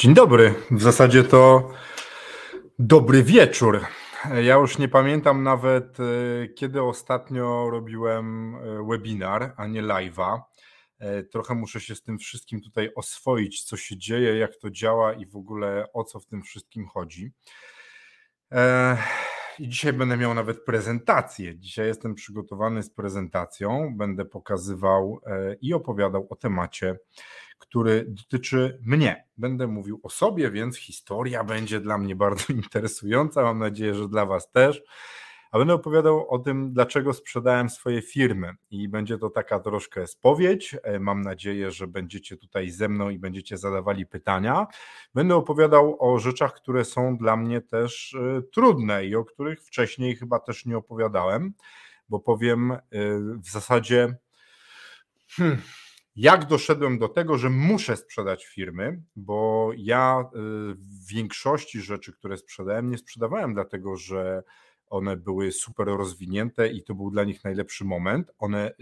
Dzień dobry. W zasadzie to dobry wieczór. Ja już nie pamiętam nawet, e, kiedy ostatnio robiłem e, webinar, a nie live'a. E, trochę muszę się z tym wszystkim tutaj oswoić, co się dzieje, jak to działa i w ogóle o co w tym wszystkim chodzi. I dzisiaj będę miał nawet prezentację. Dzisiaj jestem przygotowany z prezentacją. Będę pokazywał i opowiadał o temacie który dotyczy mnie. Będę mówił o sobie, więc historia będzie dla mnie bardzo interesująca. Mam nadzieję, że dla Was też. A będę opowiadał o tym, dlaczego sprzedałem swoje firmy. I będzie to taka troszkę spowiedź. E, mam nadzieję, że będziecie tutaj ze mną i będziecie zadawali pytania. Będę opowiadał o rzeczach, które są dla mnie też e, trudne i o których wcześniej chyba też nie opowiadałem, bo powiem e, w zasadzie. Hmm, jak doszedłem do tego, że muszę sprzedać firmy, bo ja w większości rzeczy, które sprzedałem, nie sprzedawałem dlatego, że one były super rozwinięte i to był dla nich najlepszy moment. One,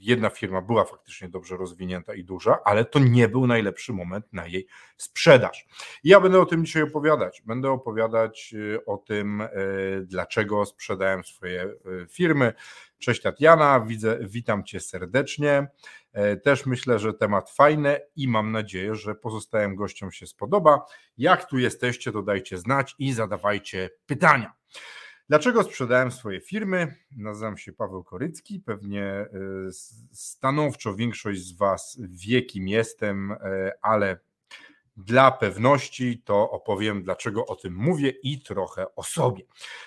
jedna firma była faktycznie dobrze rozwinięta i duża, ale to nie był najlepszy moment na jej sprzedaż. I ja będę o tym dzisiaj opowiadać. Będę opowiadać y, o tym, y, dlaczego sprzedałem swoje firmy. Cześć Tatiana, widzę, witam Cię serdecznie. E, też myślę, że temat fajny i mam nadzieję, że pozostałym gościom się spodoba. Jak tu jesteście, to dajcie znać i zadawajcie pytania. Dlaczego sprzedałem swoje firmy? Nazywam się Paweł Korycki. Pewnie e, stanowczo większość z Was wie, kim jestem, e, ale dla pewności to opowiem, dlaczego o tym mówię i trochę o sobie.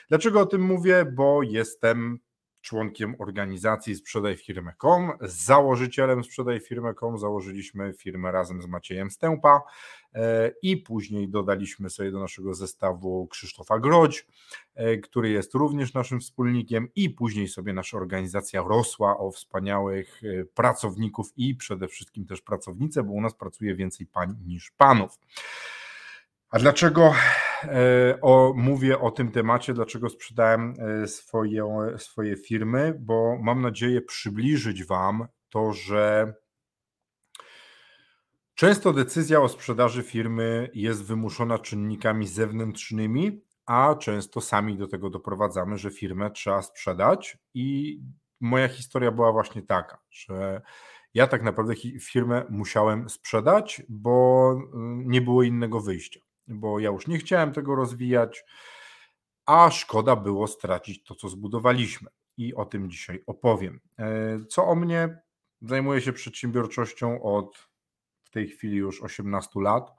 Dlaczego o tym mówię? Bo jestem członkiem organizacji Sprzedaj Firmę.com, założycielem Sprzedaj Firmę.com. Założyliśmy firmę razem z Maciejem Stępa e, i później dodaliśmy sobie do naszego zestawu Krzysztofa Grodź, e, który jest również naszym wspólnikiem i później sobie nasza organizacja rosła o wspaniałych e, pracowników i przede wszystkim też pracownice, bo u nas pracuje więcej pań niż panów. A dlaczego o, mówię o tym temacie, dlaczego sprzedałem e, swoje, swoje firmy? Bo mam nadzieję przybliżyć Wam to, że często decyzja o sprzedaży firmy jest wymuszona czynnikami zewnętrznymi, a często sami do tego doprowadzamy, że firmę trzeba sprzedać. I moja historia była właśnie taka, że ja tak naprawdę firmę musiałem sprzedać, bo mm, nie było innego wyjścia bo ja już nie chciałem tego rozwijać, a szkoda było stracić to, co zbudowaliśmy. I o tym dzisiaj opowiem. E, co o mnie? Zajmuję się przedsiębiorczością od w tej chwili już 18 lat.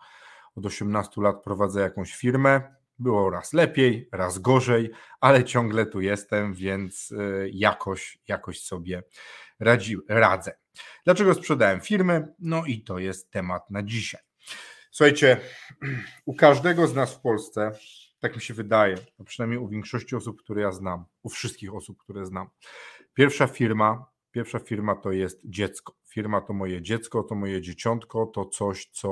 Od 18 lat prowadzę jakąś firmę. Było raz lepiej, raz gorzej, ale ciągle tu jestem, więc e, jakoś, jakoś sobie radzi, radzę. Dlaczego sprzedałem firmy? No i to jest temat na dzisiaj. Słuchajcie, u każdego z nas w Polsce, tak mi się wydaje, a przynajmniej u większości osób, które ja znam, u wszystkich osób, które znam, pierwsza firma, pierwsza firma to jest dziecko. Firma to moje dziecko, to moje dzieciątko, to coś, co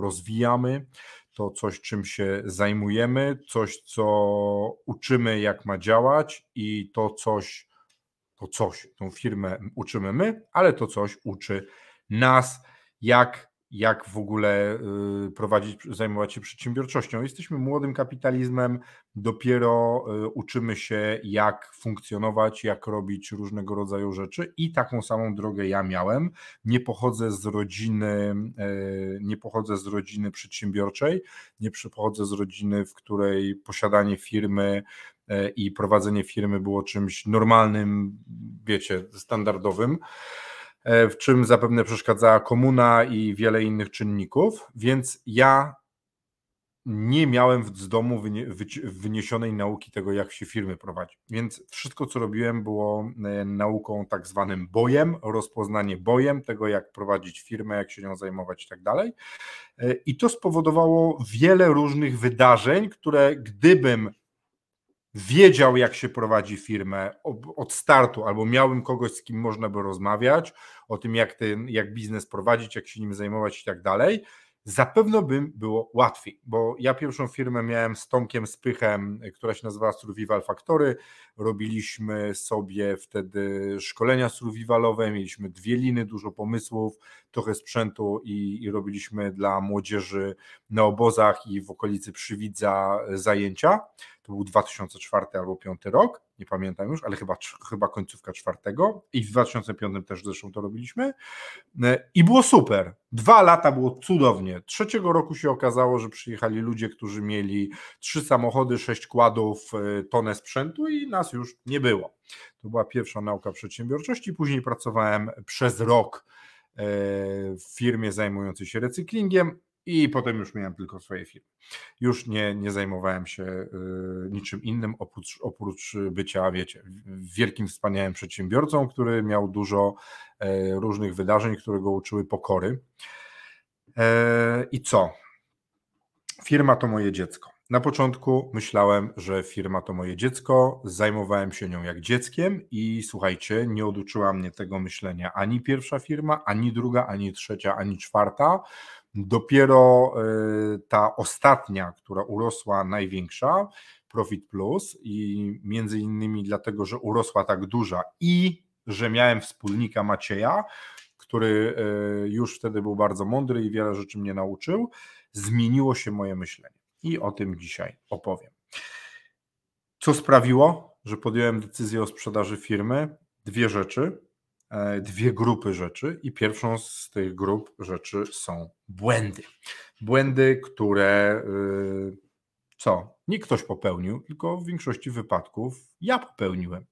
rozwijamy, to coś, czym się zajmujemy, coś, co uczymy, jak ma działać i to coś, to coś, tą firmę uczymy my, ale to coś uczy nas, jak jak w ogóle y, prowadzić, zajmować się przedsiębiorczością. Jesteśmy młodym kapitalizmem, dopiero y, uczymy się, jak funkcjonować, jak robić różnego rodzaju rzeczy i taką samą drogę ja miałem. Nie pochodzę z rodziny, y, nie pochodzę z rodziny przedsiębiorczej, nie pochodzę z rodziny, w której posiadanie firmy i prowadzenie firmy było czymś normalnym, wiecie, standardowym. E, w czym zapewne przeszkadzała komuna i wiele innych czynników, więc ja nie miałem z domu wyniesionej nauki tego, jak się firmy prowadzi. Więc wszystko, co robiłem, było e, nauką tak zwanym bojem, rozpoznanie bojem tego, jak prowadzić firmę, jak się nią zajmować i tak dalej. E, I to spowodowało wiele różnych wydarzeń, które gdybym wiedział, jak się prowadzi firmę od startu, albo miałbym kogoś, z kim można by rozmawiać o tym, jak, ten, jak biznes prowadzić, jak się nim zajmować i tak dalej, zapewne by było łatwiej, bo ja pierwszą firmę miałem z Tomkiem Spychem, która się nazywała Survival Factory. Robiliśmy sobie wtedy szkolenia survivalowe, mieliśmy dwie liny, dużo pomysłów, trochę sprzętu i, i robiliśmy dla młodzieży na obozach i w okolicy Przywidza zajęcia. To był 2004 albo 5 rok, nie pamiętam już, ale chyba, chyba końcówka czwartego i w 2005 też zresztą to robiliśmy i było super. Dwa lata było cudownie. Trzeciego roku się okazało, że przyjechali ludzie, którzy mieli trzy samochody, sześć kładów, e, tonę sprzętu i nas już nie było. To była pierwsza nauka przedsiębiorczości. Później pracowałem przez rok w firmie zajmującej się recyklingiem, i potem już miałem tylko swoje firmy. Już nie, nie zajmowałem się y, niczym innym oprócz, oprócz bycia, wiecie, wielkim, wspaniałym przedsiębiorcą, który miał dużo e, różnych wydarzeń, które go uczyły pokory. E, I co? Firma to moje dziecko. Na początku myślałem, że firma to moje dziecko, zajmowałem się nią jak dzieckiem i słuchajcie, nie oduczyła mnie tego myślenia ani pierwsza firma, ani druga, ani trzecia, ani czwarta. Dopiero e, ta ostatnia, która urosła największa, Profit Plus, i między innymi dlatego, że urosła tak duża i że miałem wspólnika Macieja, który e, już wtedy był bardzo mądry i wiele rzeczy mnie nauczył, zmieniło się moje myślenie. I o tym dzisiaj opowiem. Co sprawiło, że podjąłem decyzję o sprzedaży firmy? Dwie rzeczy. E, dwie grupy rzeczy i pierwszą z tych grup rzeczy są błędy. Błędy, które y, co? Nie ktoś popełnił, tylko w większości wypadków ja popełniłem.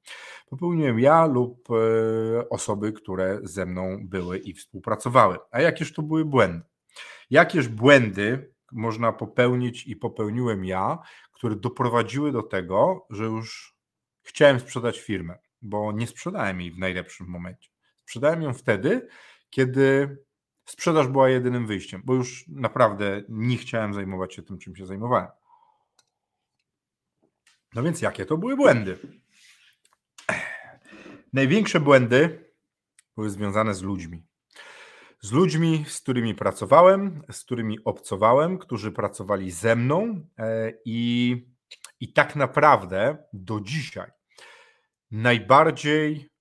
Popełniłem ja lub e, osoby, które ze mną były i współpracowały. A jakież to były błędy? Jakież błędy można popełnić i popełniłem ja, które doprowadziły do tego, że już chciałem sprzedać firmę, bo nie sprzedałem jej w najlepszym momencie. Sprzedałem ją wtedy, kiedy sprzedaż była jedynym wyjściem, bo już naprawdę nie chciałem zajmować się tym, czym się zajmowałem. No więc jakie to były błędy? Największe błędy były związane z ludźmi. Z ludźmi, z którymi pracowałem, z którymi obcowałem, którzy pracowali ze mną e, i, i tak naprawdę do dzisiaj najbardziej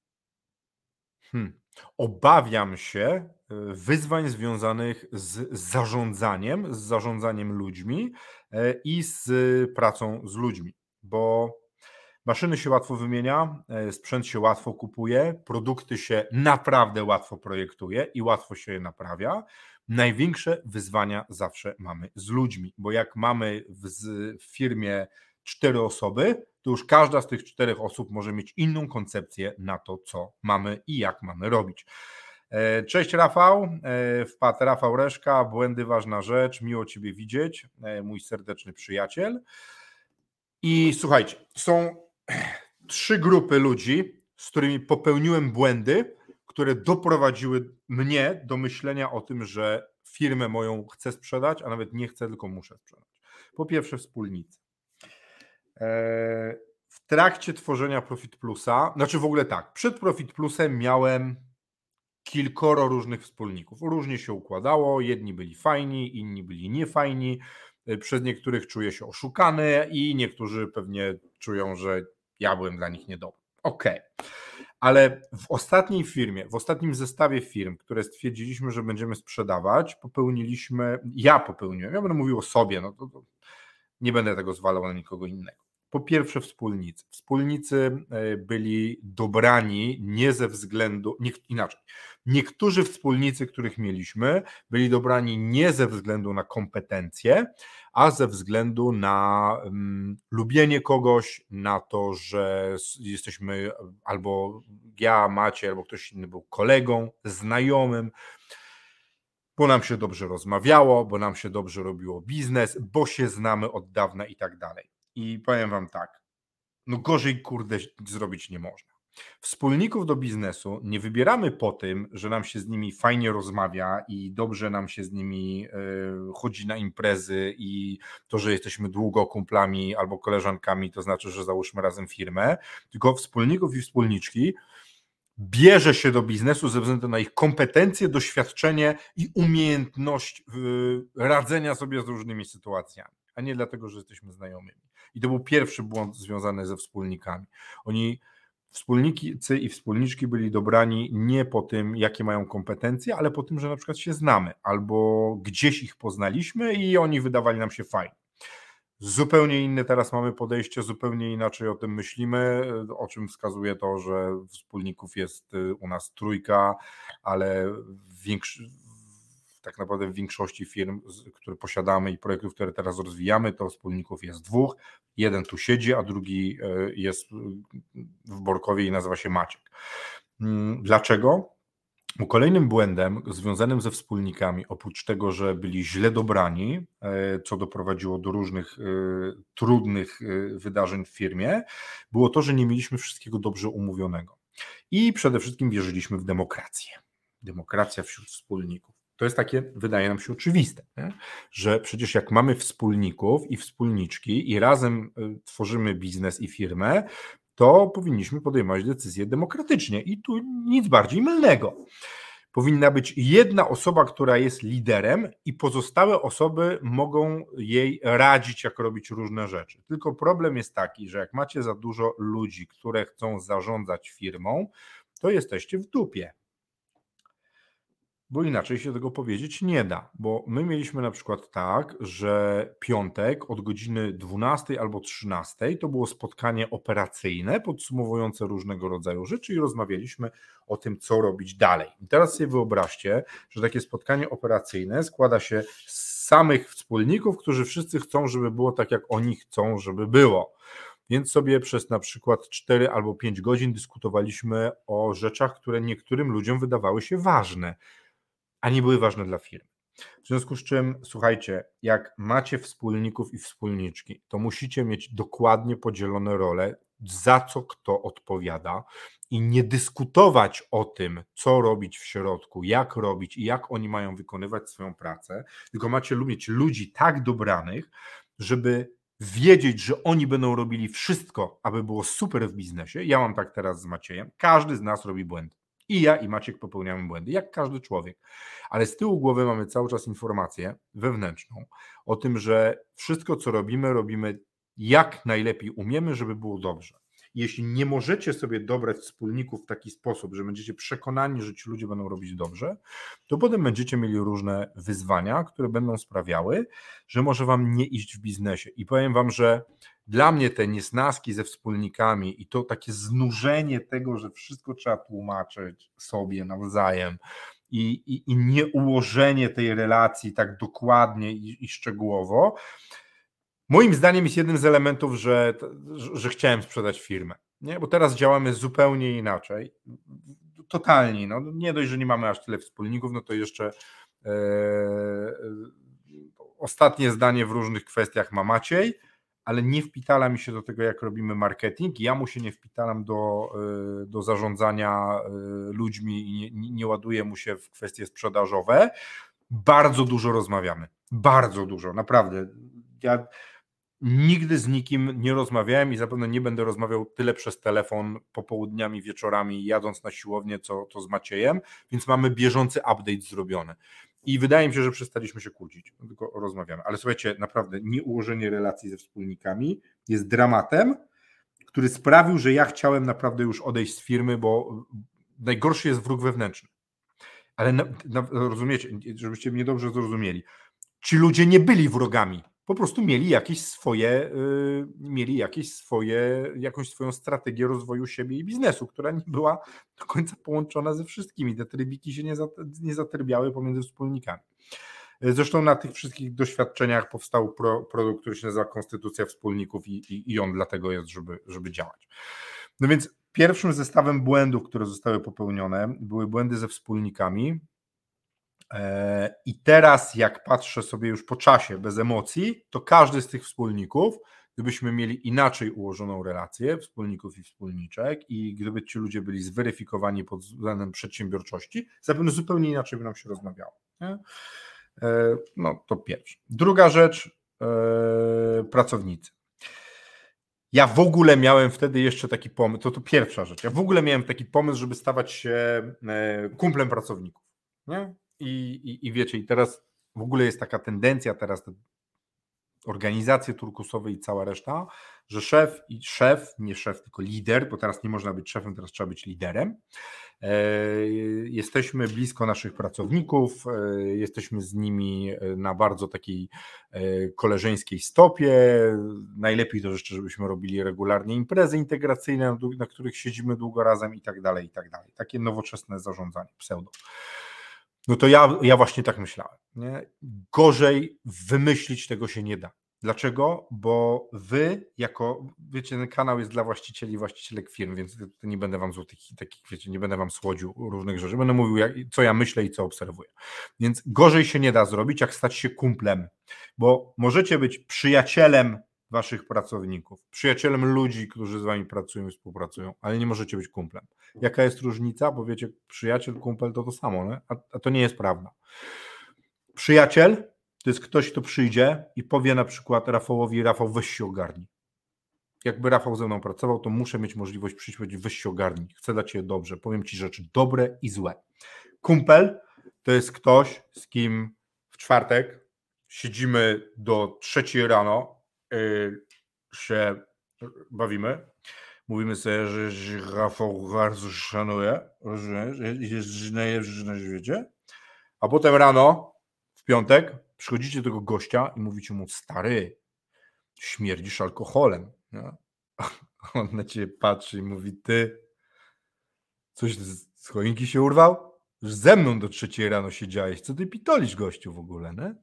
Hmm. Obawiam się e, wyzwań związanych z zarządzaniem, z zarządzaniem ludźmi e, i z pracą z ludźmi, bo maszyny się łatwo wymienia, e, sprzęt się łatwo kupuje, produkty się naprawdę łatwo projektuje i łatwo się je naprawia. Największe wyzwania zawsze mamy z ludźmi, bo jak mamy w, firmie cztery osoby, to już każda z tych czterech osób może mieć inną koncepcję na to, co mamy i jak mamy robić. E, cześć Rafał, e, wpadł Rafał Reszka, błędy ważna rzecz, miło Ciebie widzieć, mój serdeczny przyjaciel. I słuchajcie, są trzy grupy ludzi, z którymi popełniłem błędy, które doprowadziły mnie do myślenia o tym, że firmę moją chcę sprzedać, a nawet nie chcę, tylko muszę sprzedać. Po pierwsze wspólnicy. W trakcie tworzenia Profit Plusa, znaczy w ogóle tak, przed Profit Plusem miałem kilkoro różnych wspólników. Różnie się układało, jedni byli fajni, inni byli niefajni. Przez niektórych czuję się oszukany i niektórzy pewnie czują, że ja byłem dla nich niedobry. Okej. Okay. Ale w ostatniej firmie, w ostatnim zestawie firm, które stwierdziliśmy, że będziemy sprzedawać, popełniliśmy, ja popełniłem, ja będę mówił o sobie, no to, to nie będę tego zwalał na nikogo innego. Po pierwsze, wspólnicy. Wspólnicy e, byli dobrani nie ze względu, nie, inaczej. Niektórzy wspólnicy, których mieliśmy, byli dobrani nie ze względu na kompetencje, a ze względu na um, lubienie kogoś, na to, że jesteśmy albo ja, Macie, albo ktoś inny był kolegą, znajomym bo nam się dobrze rozmawiało, bo nam się dobrze robiło biznes, bo się znamy od dawna i tak dalej. I powiem Wam tak, no gorzej kurde zrobić nie można. Wspólników do biznesu nie wybieramy po tym, że nam się z nimi fajnie rozmawia i dobrze nam się z nimi y, chodzi na imprezy i to, że jesteśmy długo kumplami albo koleżankami, to znaczy, że załóżmy razem firmę, tylko wspólników i wspólniczki bierze się do biznesu ze względu na ich kompetencje, doświadczenie i umiejętność radzenia sobie z różnymi sytuacjami, a nie dlatego, że jesteśmy znajomymi. I to był pierwszy błąd związany ze wspólnikami. Oni wspólnicy i wspólniczki byli dobrani nie po tym, jakie mają kompetencje, ale po tym, że na przykład się znamy, albo gdzieś ich poznaliśmy i oni wydawali nam się fajni. Zupełnie inne teraz mamy podejście, zupełnie inaczej o tym myślimy, o czym wskazuje to, że wspólników jest y, u nas trójka, ale większy, tak naprawdę w większości firm, które posiadamy i projektów, które teraz rozwijamy, to wspólników jest dwóch. Jeden tu siedzi, a drugi y, jest w Borkowie i nazywa się Maciek. Mm, dlaczego? Bo kolejnym błędem związanym ze wspólnikami, oprócz tego, że byli źle dobrani, e, co doprowadziło do różnych e, trudnych e, wydarzeń w firmie, było to, że nie mieliśmy wszystkiego dobrze umówionego. I przede wszystkim wierzyliśmy w demokrację. Demokracja wśród wspólników. To jest takie, wydaje nam się oczywiste, nie? że przecież jak mamy wspólników i wspólniczki i razem tworzymy biznes i firmę, to powinniśmy podejmować decyzje demokratycznie i tu nic bardziej mylnego. Powinna być jedna osoba, która jest liderem, i pozostałe osoby mogą jej radzić, jak robić różne rzeczy. Tylko problem jest taki, że jak macie za dużo ludzi, które chcą zarządzać firmą, to jesteście w dupie bo inaczej się tego powiedzieć nie da. Bo my mieliśmy na przykład tak, że piątek od godziny 12 albo 13 to było spotkanie operacyjne podsumowujące różnego rodzaju rzeczy i rozmawialiśmy o tym, co robić dalej. I teraz sobie wyobraźcie, że takie spotkanie operacyjne składa się z samych wspólników, którzy wszyscy chcą, żeby było tak, jak oni chcą, żeby było. Więc sobie przez na przykład 4 albo 5 godzin dyskutowaliśmy o rzeczach, które niektórym ludziom wydawały się ważne a nie były ważne dla firmy. W związku z czym, słuchajcie, jak macie wspólników i wspólniczki, to musicie mieć dokładnie podzielone role, za co kto odpowiada i nie dyskutować o tym, co robić w środku, jak robić i jak oni mają wykonywać swoją pracę, tylko macie lubić ludzi tak dobranych, żeby wiedzieć, że oni będą robili wszystko, aby było super w biznesie. Ja mam tak teraz z Maciejem. Każdy z nas robi błędy. I ja, i Maciek popełniamy błędy, jak każdy człowiek. Ale z tyłu głowy mamy cały czas informację wewnętrzną o tym, że wszystko, co robimy, robimy jak najlepiej umiemy, żeby było dobrze. Jeśli nie możecie sobie dobrać wspólników w taki sposób, że będziecie przekonani, że ci ludzie będą robić dobrze, to potem będziecie mieli różne wyzwania, które będą sprawiały, że może wam nie iść w biznesie. I powiem wam, że dla mnie te niesnaski ze wspólnikami i to takie znużenie tego, że wszystko trzeba tłumaczyć sobie nawzajem i, i, i nie ułożenie tej relacji tak dokładnie i, i szczegółowo, moim zdaniem jest jednym z elementów, że, że chciałem sprzedać firmę. Nie? Bo teraz działamy zupełnie inaczej. Totalnie. No, nie dość, że nie mamy aż tyle wspólników, no to jeszcze e, e ostatnie zdanie w różnych kwestiach ma Maciej ale nie wpitala mi się do tego, jak robimy marketing. Ja mu się nie wpitalam do, y, do zarządzania y, ludźmi i nie, nie ładuję mu się w kwestie sprzedażowe. Bardzo dużo rozmawiamy. Bardzo dużo, naprawdę. Ja nigdy z nikim nie rozmawiałem i zapewne nie będę rozmawiał tyle przez telefon popołudniami, wieczorami, jadąc na siłownię, co to z Maciejem, więc mamy bieżący update zrobiony. I wydaje mi się, że przestaliśmy się kłócić, tylko rozmawiamy. Ale słuchajcie, naprawdę nieułożenie relacji ze wspólnikami jest dramatem, który sprawił, że ja chciałem naprawdę już odejść z firmy, bo najgorszy jest wróg wewnętrzny. Ale na, na, rozumiecie, żebyście mnie dobrze zrozumieli. Ci ludzie nie byli wrogami po prostu mieli jakieś swoje, y, mieli jakieś swoje, jakąś swoją strategię rozwoju siebie i biznesu, która nie była do końca połączona ze wszystkimi. Te trybiki się nie, nie zatrybiały pomiędzy wspólnikami. Zresztą na tych wszystkich doświadczeniach powstał pro, produkt, który się nazywa Konstytucja Wspólników i, i, i on dlatego jest, żeby, żeby działać. No więc pierwszym zestawem błędów, które zostały popełnione, były błędy ze wspólnikami, I teraz, jak patrzę sobie już po czasie, bez emocji, to każdy z tych wspólników, gdybyśmy mieli inaczej ułożoną relację wspólników i wspólniczek, i gdyby ci ludzie byli zweryfikowani pod względem przedsiębiorczości, zapewne zupełnie inaczej by nam się rozmawiało. Nie? E, no to pierwsze. Druga rzecz, e, pracownicy. Ja w ogóle miałem wtedy jeszcze taki pomysł, to to pierwsza rzecz, ja w ogóle miałem taki pomysł, żeby stawać się e, kumplem pracowników. Nie? I, i, I wiecie, i teraz w ogóle jest taka tendencja teraz te organizacje turkusowe i cała reszta, że szef i szef, nie szef, tylko lider, bo teraz nie można być szefem, teraz trzeba być liderem. E, jesteśmy blisko naszych pracowników, e, jesteśmy z nimi e, na bardzo takiej koleżeńskiej stopie. Najlepiej to jeszcze, żebyśmy robili regularnie imprezy integracyjne, na których siedzimy długo razem i tak dalej, i tak dalej. Takie nowoczesne zarządzanie, pseudo. No to ja, ja właśnie tak myślałem. Nie? Gorzej wymyślić tego się nie da. Dlaczego? Bo wy, jako, wiecie, ten kanał jest dla właścicieli, właścicielek firm, więc nie będę wam złotych takich, wiecie, nie będę wam słodził różnych rzeczy. Będę mówił, jak, co ja myślę i co obserwuję. Więc gorzej się nie da zrobić, jak stać się kumplem, bo możecie być przyjacielem waszych pracowników, przyjacielem ludzi, którzy z wami pracują i współpracują, ale nie możecie być kumplem. Jaka jest różnica? Bo wiecie, przyjaciel, kumpel to to samo, nie? A, a to nie jest prawda. Przyjaciel to jest ktoś, kto przyjdzie i powie na przykład Rafałowi, Rafał weź się ogarnij. Jakby Rafał ze mną pracował, to muszę mieć możliwość przyjść i powiedzieć weź się ogarnij, chcę dać Cię dobrze, powiem Ci rzeczy dobre i złe. Kumpel to jest ktoś, z kim w czwartek siedzimy do trzeciej rano, się bawimy, mówimy sobie, że, Rafał bardzo szanuje, że jest najlepszy na świecie, a potem rano, w piątek, przychodzicie do tego gościa i mówicie mu, stary, śmierdzisz alkoholem. On na ciebie patrzy i mówi, ty, coś z choinki się urwał? Ze mną do trzeciej rano siedziałeś, co ty pitolisz gościu w ogóle, nie?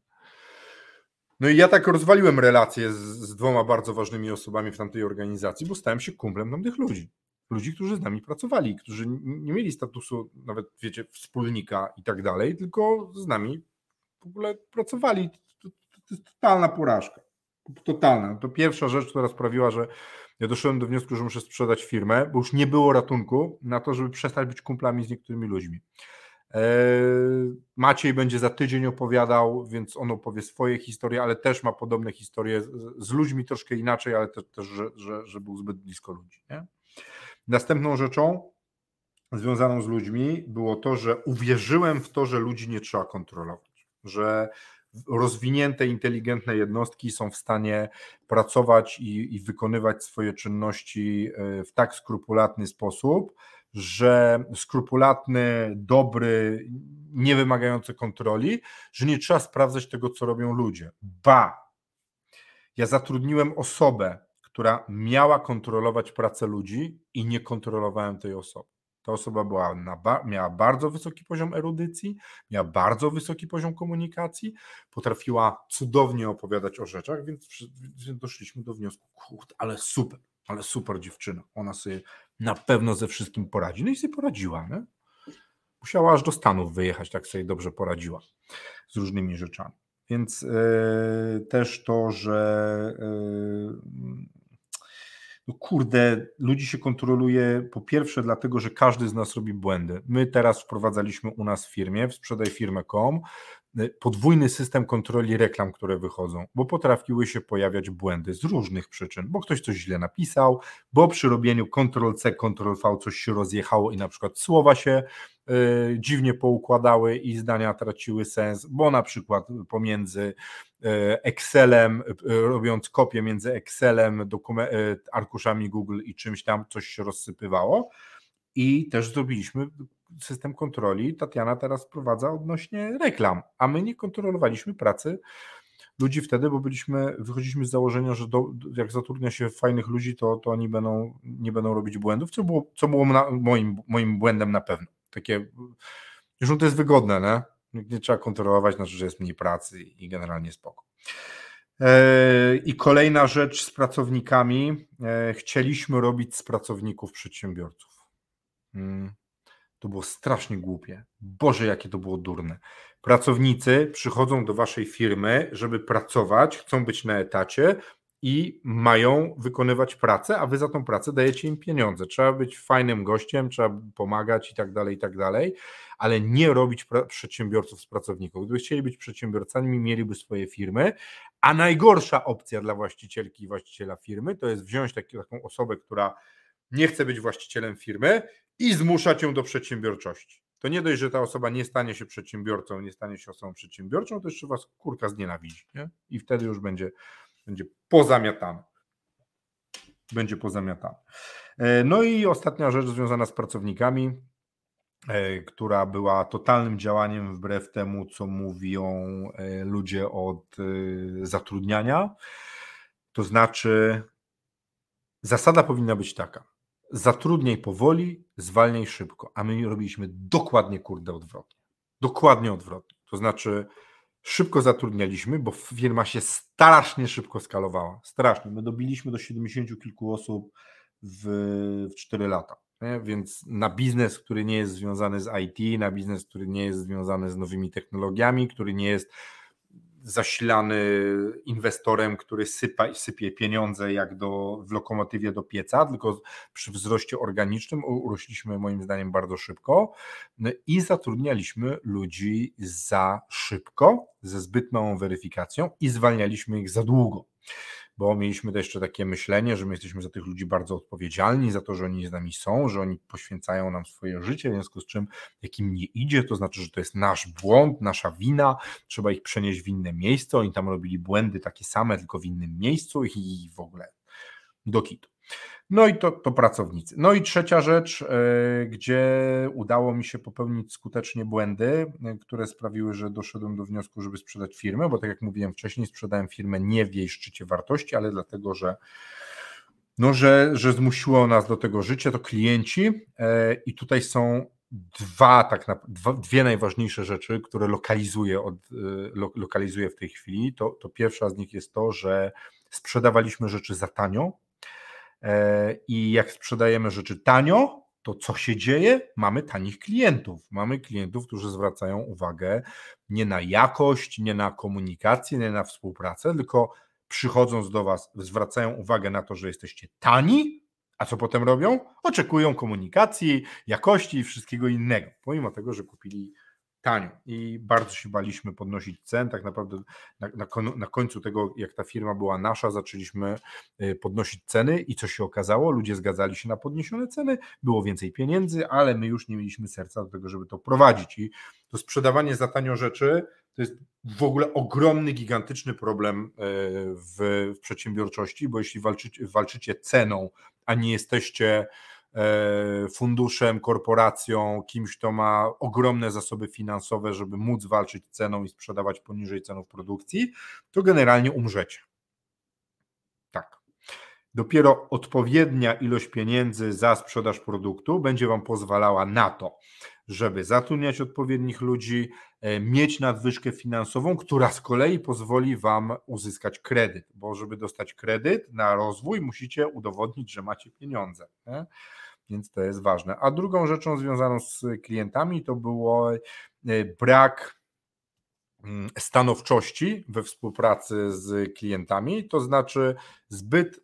No i ja tak rozwaliłem relacje z, z, dwoma bardzo ważnymi osobami w tamtej organizacji, bo stałem się kumplem tamtych ludzi. Ludzi, którzy z nami pracowali, którzy nie mieli statusu nawet, wiecie, wspólnika i tak dalej, tylko z nami w ogóle pracowali. To, to, to jest totalna porażka. Totalna. To pierwsza rzecz, która sprawiła, że ja doszedłem do wniosku, że muszę sprzedać firmę, bo już nie było ratunku na to, żeby przestać być kumplami z niektórymi ludźmi. E, Maciej będzie za tydzień opowiadał, więc on opowie swoje historie, ale też ma podobne historie z, ludźmi troszkę inaczej, ale też, też że, że, że był zbyt blisko ludzi. Nie? Następną rzeczą związaną z ludźmi było to, że uwierzyłem w to, że ludzi nie trzeba kontrolować, że rozwinięte, inteligentne jednostki są w stanie pracować i, i wykonywać swoje czynności e, w tak skrupulatny sposób, że skrupulatny, dobry, nie wymagający kontroli, że nie trzeba sprawdzać tego, co robią ludzie. Ba! Ja zatrudniłem osobę, która miała kontrolować pracę ludzi i nie kontrolowałem tej osoby. Ta osoba była miała bardzo wysoki poziom erudycji, miała bardzo wysoki poziom komunikacji, potrafiła cudownie opowiadać o rzeczach, więc, więc doszliśmy do wniosku, kurde, ale super, ale super dziewczyna. Ona sobie na pewno ze wszystkim poradzi. No i sobie poradziła. Nie? Musiała aż do Stanów wyjechać, tak sobie dobrze poradziła z różnymi rzeczami. Więc yy, też to, że yy, no kurde, ludzi się kontroluje po pierwsze dlatego, że każdy z nas robi błędy. My teraz wprowadzaliśmy u nas w firmie, w sprzedaj firmę.com, Y, podwójny system kontroli reklam, które wychodzą, bo potrafiły się pojawiać błędy z różnych przyczyn, bo ktoś coś źle napisał, bo przy robieniu Ctrl-C, Ctrl-V coś się rozjechało i na przykład słowa się y, dziwnie poukładały i zdania traciły sens, bo na przykład pomiędzy y, Excelem, robiąc kopię między Excelem, arkuszami Google i czymś tam, coś się rozsypywało. I też zrobiliśmy system kontroli Tatiana teraz wprowadza odnośnie reklam, a my nie kontrolowaliśmy pracy ludzi wtedy, bo byliśmy, wychodziliśmy z założenia, że do, jak zatrudnia się fajnych ludzi, to, to oni będą, nie będą robić błędów, co było, co było na, moim, moim błędem na pewno. Takie, już to jest wygodne, nie? nie trzeba kontrolować, znaczy, że jest mniej pracy i generalnie spoko. E, I kolejna rzecz z pracownikami. E, chcieliśmy robić z pracowników przedsiębiorców. To było strasznie głupie. Boże, jakie to było durne. Pracownicy przychodzą do waszej firmy, żeby pracować, chcą być na etacie i mają wykonywać pracę, a wy za tą pracę dajecie im pieniądze. Trzeba być fajnym gościem, trzeba pomagać i tak dalej, i tak dalej, ale nie robić przedsiębiorców z pracowników. Gdyby chcieli być przedsiębiorcami, mieliby swoje firmy, A najgorsza opcja dla właścicielki i właściciela firmy to jest wziąć taki, taką osobę, która nie chce być właścicielem firmy i zmuszać ją do przedsiębiorczości. To nie dość, że ta osoba nie stanie się przedsiębiorcą, nie stanie się osobą przedsiębiorczą, to jeszcze was kurka znienawidzi. Nie? I wtedy już będzie, będzie pozamiatane. Będzie pozamiatane. E, no i ostatnia rzecz związana z pracownikami, e, która była totalnym działaniem wbrew temu, co mówią e, ludzie od zatrudniania. To znaczy, zasada powinna być taka: zatrudniaj powoli, zwalniaj szybko. A my robiliśmy dokładnie kurde odwrotnie. Dokładnie odwrotnie. To znaczy, szybko zatrudnialiśmy, bo firma się strasznie szybko skalowała. Strasznie. My dobiliśmy do 70 kilku osób w, w 4 lata. Nie? Więc na biznes, który nie jest związany z IT, na biznes, który nie jest związany z nowymi technologiami, który nie jest zasilany inwestorem, który sypa, sypie pieniądze jak do, w lokomotywie do pieca, tylko przy wzroście organicznym urośliśmy moim zdaniem bardzo szybko no i zatrudnialiśmy ludzi za szybko, ze zbyt małą weryfikacją i zwalnialiśmy ich za długo bo mieliśmy też jeszcze takie myślenie, że my jesteśmy za tych ludzi bardzo odpowiedzialni, za to, że oni z nami są, że oni poświęcają nam swoje życie, w związku z czym jak im nie idzie, to znaczy, że to jest nasz błąd, nasza wina, trzeba ich przenieść w inne miejsce, oni tam robili błędy takie same, tylko w innym miejscu i w ogóle do kitu. No i to, to pracownicy. No i trzecia rzecz, e, gdzie udało mi się popełnić skutecznie błędy, e, które sprawiły, że doszedłem do wniosku, żeby sprzedać firmę, bo tak jak mówiłem wcześniej, sprzedałem firmę nie w jej szczycie wartości, ale dlatego, że no, że, że zmusiło nas do tego życie, to klienci e, i tutaj są dwa, tak na, dwie najważniejsze rzeczy, które lokalizuję, od, lo, lokalizuję w tej chwili. To, to pierwsza z nich jest to, że sprzedawaliśmy rzeczy za tanio, I jak sprzedajemy rzeczy tanio, to co się dzieje? Mamy tanich klientów. Mamy klientów, którzy zwracają uwagę nie na jakość, nie na komunikację, nie na współpracę, tylko przychodząc do Was, zwracają uwagę na to, że jesteście tani, a co potem robią? Oczekują komunikacji, jakości i wszystkiego innego, pomimo tego, że kupili tanio i bardzo się baliśmy podnosić cen. Tak naprawdę na, na, na, końcu tego, jak ta firma była nasza, zaczęliśmy y, podnosić ceny i co się okazało? Ludzie zgadzali się na podniesione ceny, było więcej pieniędzy, ale my już nie mieliśmy serca do tego, żeby to prowadzić. I to sprzedawanie za tanio rzeczy to jest w ogóle ogromny, gigantyczny problem y, w, w przedsiębiorczości, bo jeśli walczycie, walczycie ceną, a nie jesteście funduszem, korporacją, kimś, kto ma ogromne zasoby finansowe, żeby móc walczyć ceną i sprzedawać poniżej cenów produkcji, to generalnie umrzecie. Tak. Dopiero odpowiednia ilość pieniędzy za sprzedaż produktu będzie Wam pozwalała na to, żeby zatrudniać odpowiednich ludzi, e, mieć nadwyżkę finansową, która z kolei pozwoli Wam uzyskać kredyt, bo żeby dostać kredyt na rozwój, musicie udowodnić, że macie pieniądze. Nie? Więc to jest ważne. A drugą rzeczą związaną z klientami to było e, brak mm, stanowczości we współpracy z klientami, to znaczy zbyt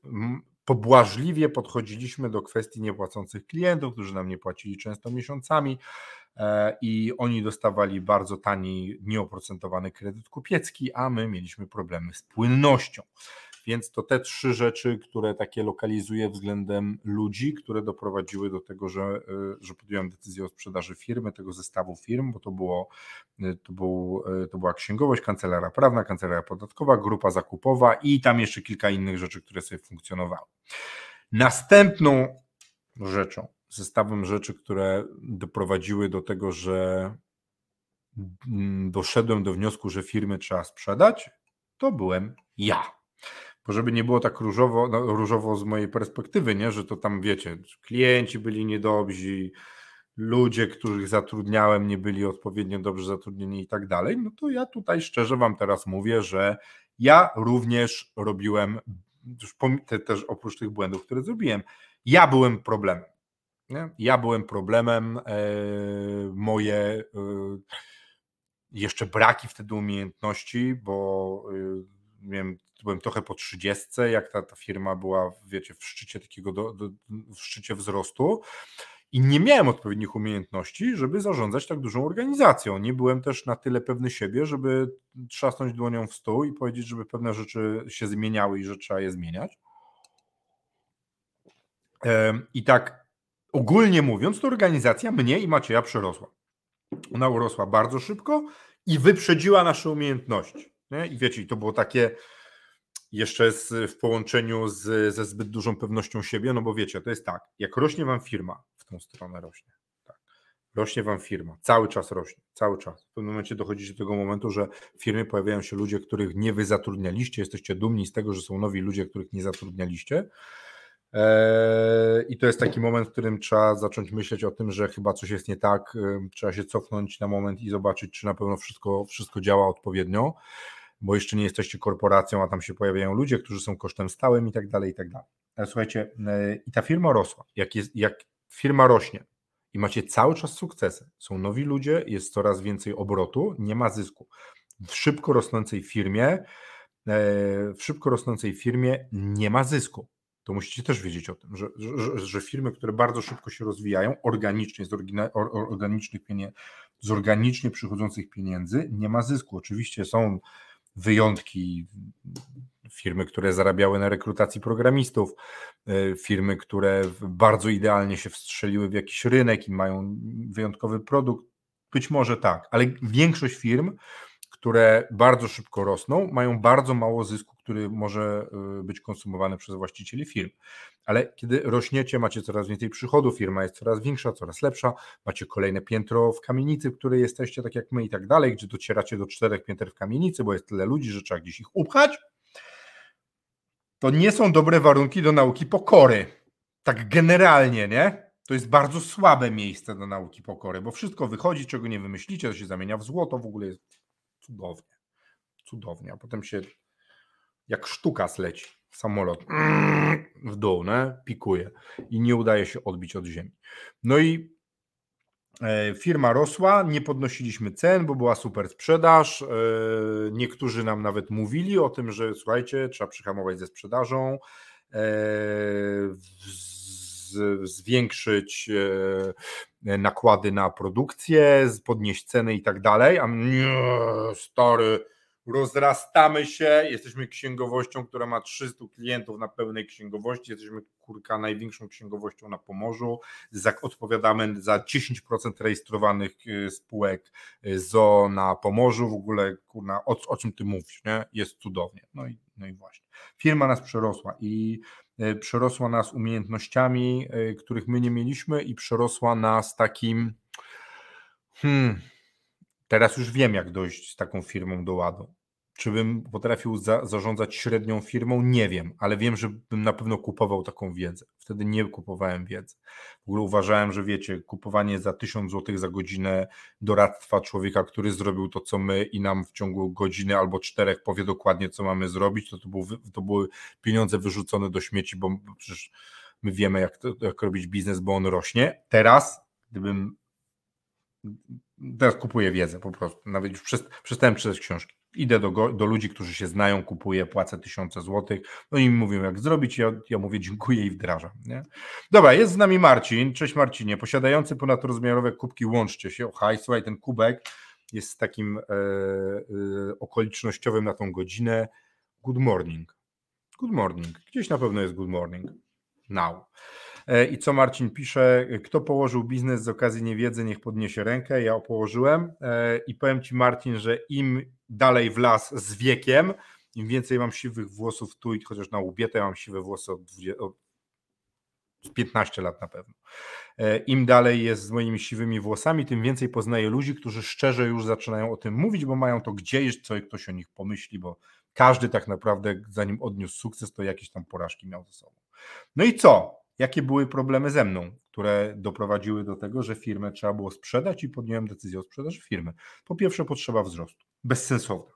pobłażliwie podchodziliśmy do kwestii niepłacących klientów, którzy nam nie płacili często miesiącami e, i oni dostawali bardzo tani, nieoprocentowany kredyt kupiecki, a my mieliśmy problemy z płynnością. Więc to te trzy rzeczy, które takie lokalizuję względem ludzi, które doprowadziły do tego, że, e, że podjąłem decyzję o sprzedaży firmy, tego zestawu firm, bo to, było, e, to, był, e, to była księgowość, kancelaria prawna, kancelaria podatkowa, grupa zakupowa i tam jeszcze kilka innych rzeczy, które sobie funkcjonowały. Następną rzeczą, zestawem rzeczy, które doprowadziły do tego, że mm, doszedłem do wniosku, że firmy trzeba sprzedać, to byłem ja. Bo żeby nie było tak różowo, no, różowo z mojej perspektywy, nie? że to tam wiecie, klienci byli niedobrzy, ludzie, których zatrudniałem, nie byli odpowiednio dobrze zatrudnieni i tak dalej, no to ja tutaj szczerze Wam teraz mówię, że ja również robiłem, te, też oprócz tych błędów, które zrobiłem, ja byłem problemem. Nie? Ja byłem problemem, e, moje e, jeszcze braki wtedy umiejętności, bo e, miałem byłem trochę po 30, jak ta, ta firma była, wiecie, w szczycie takiego, do, do, w szczycie wzrostu. I nie miałem odpowiednich umiejętności, żeby zarządzać tak dużą organizacją. Nie byłem też na tyle pewny siebie, żeby trzasnąć dłonią w stół i powiedzieć, żeby pewne rzeczy się zmieniały i że trzeba je zmieniać. I tak ogólnie mówiąc, to organizacja mnie i Macieja przerosła. Ona urosła bardzo szybko i wyprzedziła nasze umiejętności. Nie? I wiecie, to było takie jeszcze z, w połączeniu z, ze zbyt dużą pewnością siebie, no bo wiecie, to jest tak, jak rośnie wam firma, w tą stronę rośnie. Tak. Rośnie wam firma, cały czas rośnie, cały czas. W pewnym momencie dochodzicie do tego momentu, że w firmie pojawiają się ludzie, których nie wy zatrudnialiście, jesteście dumni z tego, że są nowi ludzie, których nie zatrudnialiście. Eee, I to jest taki moment, w którym trzeba zacząć myśleć o tym, że chyba coś jest nie tak, trzeba się cofnąć na moment i zobaczyć, czy na pewno wszystko, wszystko działa odpowiednio bo jeszcze nie jesteście korporacją, a tam się pojawiają ludzie, którzy są kosztem stałym i tak dalej, i tak dalej. Ale słuchajcie, e, i ta firma rosła. Jak, jest, jak firma rośnie i macie cały czas sukcesy, są nowi ludzie, jest coraz więcej obrotu, nie ma zysku. W szybko rosnącej firmie, e, w szybko rosnącej firmie nie ma zysku. To musicie też wiedzieć o tym, że, że, że firmy, które bardzo szybko się rozwijają, organicznie, z, organicznych pieniędzy, z organicznie przychodzących pieniędzy, nie ma zysku. Oczywiście są wyjątki, firmy, które zarabiały na rekrutacji programistów, e, firmy, które bardzo idealnie się wstrzeliły w jakiś rynek i mają wyjątkowy produkt. Być może tak, ale większość firm, które bardzo szybko rosną, mają bardzo mało zysku, który może e, być konsumowany przez właścicieli firm. Ale kiedy rośniecie, macie coraz więcej przychodów, firma jest coraz większa, coraz lepsza, macie kolejne piętro w kamienicy, w której jesteście, tak jak my i tak dalej, gdzie docieracie do czterech pięter w kamienicy, bo jest tyle ludzi, że trzeba gdzieś ich upchać, to nie są dobre warunki do nauki pokory. Tak generalnie, nie? To jest bardzo słabe miejsce do nauki pokory, bo wszystko wychodzi, czego nie wymyślicie, to się zamienia w złoto, w ogóle jest cudownie. Cudownie, a potem się jak sztuka sleci samolot w dół, ne? pikuje i nie udaje się odbić od ziemi. No i e, firma rosła, nie podnosiliśmy cen, bo była super sprzedaż. E, niektórzy nam nawet mówili o tym, że słuchajcie, trzeba przyhamować ze sprzedażą, e, zwiększyć nakłady na produkcję, podnieść ceny i tak dalej. A stary, rozrastamy się, jesteśmy księgowością, która ma 300 klientów na pełnej księgowości, jesteśmy kurka największą księgowością na Pomorzu, odpowiadamy za 10% rejestrowanych y, spółek y, ZO na Pomorzu, w ogóle kurna, o, o czym ty mówisz, nie? jest cudownie. No i, no i właśnie. Firma nas przerosła i y, przerosła nas umiejętnościami, których my nie mieliśmy i przerosła nas takim hmm, Teraz już wiem, jak dojść z taką firmą do ładu. Czy bym potrafił za, zarządzać średnią firmą? Nie wiem, ale wiem, że bym na pewno kupował taką wiedzę. Wtedy nie kupowałem wiedzy. W ogóle uważałem, że wiecie, kupowanie za 1000 zł za godzinę doradztwa człowieka, który zrobił to, co my i nam w ciągu godziny albo czterech powie dokładnie, co mamy zrobić, to, to, był, to były pieniądze wyrzucone do śmieci, bo przecież my wiemy, jak, to, jak robić biznes, bo on rośnie. Teraz, gdybym teraz kupuję wiedzę po prostu. Nawet już przestałem czytać książki. Idę do, do ludzi, którzy się znają, kupuję, płacę tysiące złotych. No i mówią, jak zrobić. Ja, ja mówię, dziękuję i wdrażam. Nie? Dobra, jest z nami Marcin. Cześć Marcinie. Posiadający ponadrozmiarowe kubki, łączcie się. Haj, słuchaj, ten kubek jest takim e, e, okolicznościowym na tą godzinę. Good morning. Good morning. Gdzieś na pewno jest good morning. Now. E, I co Marcin pisze, kto położył biznes z okazji niewiedzy, niech podniesie rękę. Ja położyłem e, i powiem Ci Marcin, że im dalej w las z wiekiem, im więcej mam siwych włosów tu i chociaż na łbie, to ja mam siwe włosy od, 20, od 15 lat na pewno. E, Im dalej jest z moimi siwymi włosami, tym więcej poznaję ludzi, którzy szczerze już zaczynają o tym mówić, bo mają to gdzieś, co ktoś o nich pomyśli, bo każdy tak naprawdę, zanim odniósł sukces, to jakieś tam porażki miał ze sobą. No i co? Jakie były problemy ze mną, które doprowadziły do tego, że firmę trzeba było sprzedać i podjąłem decyzję o sprzedaży firmy. Po pierwsze, potrzeba wzrostu. Bezsensowna.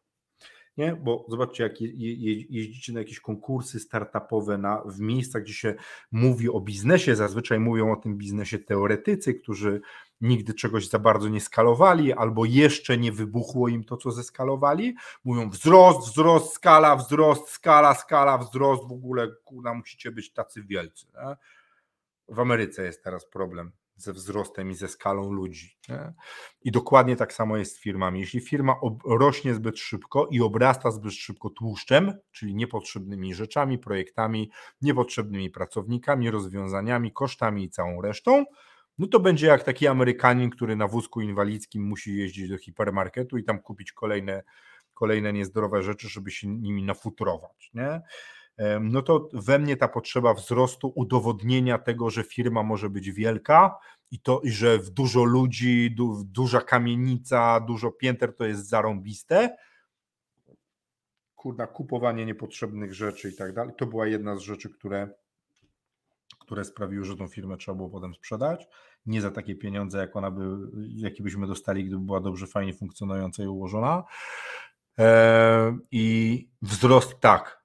Nie? Bo zobaczcie, jak je, je, jeździcie na jakieś konkursy startupowe na, w miejscach, gdzie się mówi o biznesie, zazwyczaj mówią o tym biznesie teoretycy, którzy nigdy czegoś za bardzo nie skalowali, albo jeszcze nie wybuchło im to, co zeskalowali. Mówią wzrost, wzrost, skala, wzrost, skala, skala, wzrost, w ogóle kurna, musicie być tacy wielcy. Nie? W Ameryce jest teraz problem ze wzrostem i ze skalą ludzi. Nie? I dokładnie tak samo jest z firmami. Jeśli firma rośnie zbyt szybko i obrasta zbyt szybko tłuszczem, czyli niepotrzebnymi rzeczami, projektami, niepotrzebnymi pracownikami, rozwiązaniami, kosztami i całą resztą, no to będzie jak taki Amerykanin, który na wózku inwalidzkim musi jeździć do hipermarketu i tam kupić kolejne, kolejne niezdrowe rzeczy, żeby się nimi nafutrować. Nie? no to we mnie ta potrzeba wzrostu, udowodnienia tego, że firma może być wielka i to, że w dużo ludzi, du, duża kamienica, dużo pięter to jest zarąbiste. Kurna, kupowanie niepotrzebnych rzeczy i tak dalej. To była jedna z rzeczy, które, które sprawiły, że tą firmę trzeba było potem sprzedać. Nie za takie pieniądze, jak ona by, jakie byśmy dostali, gdyby była dobrze, fajnie funkcjonująca i ułożona. I wzrost tak,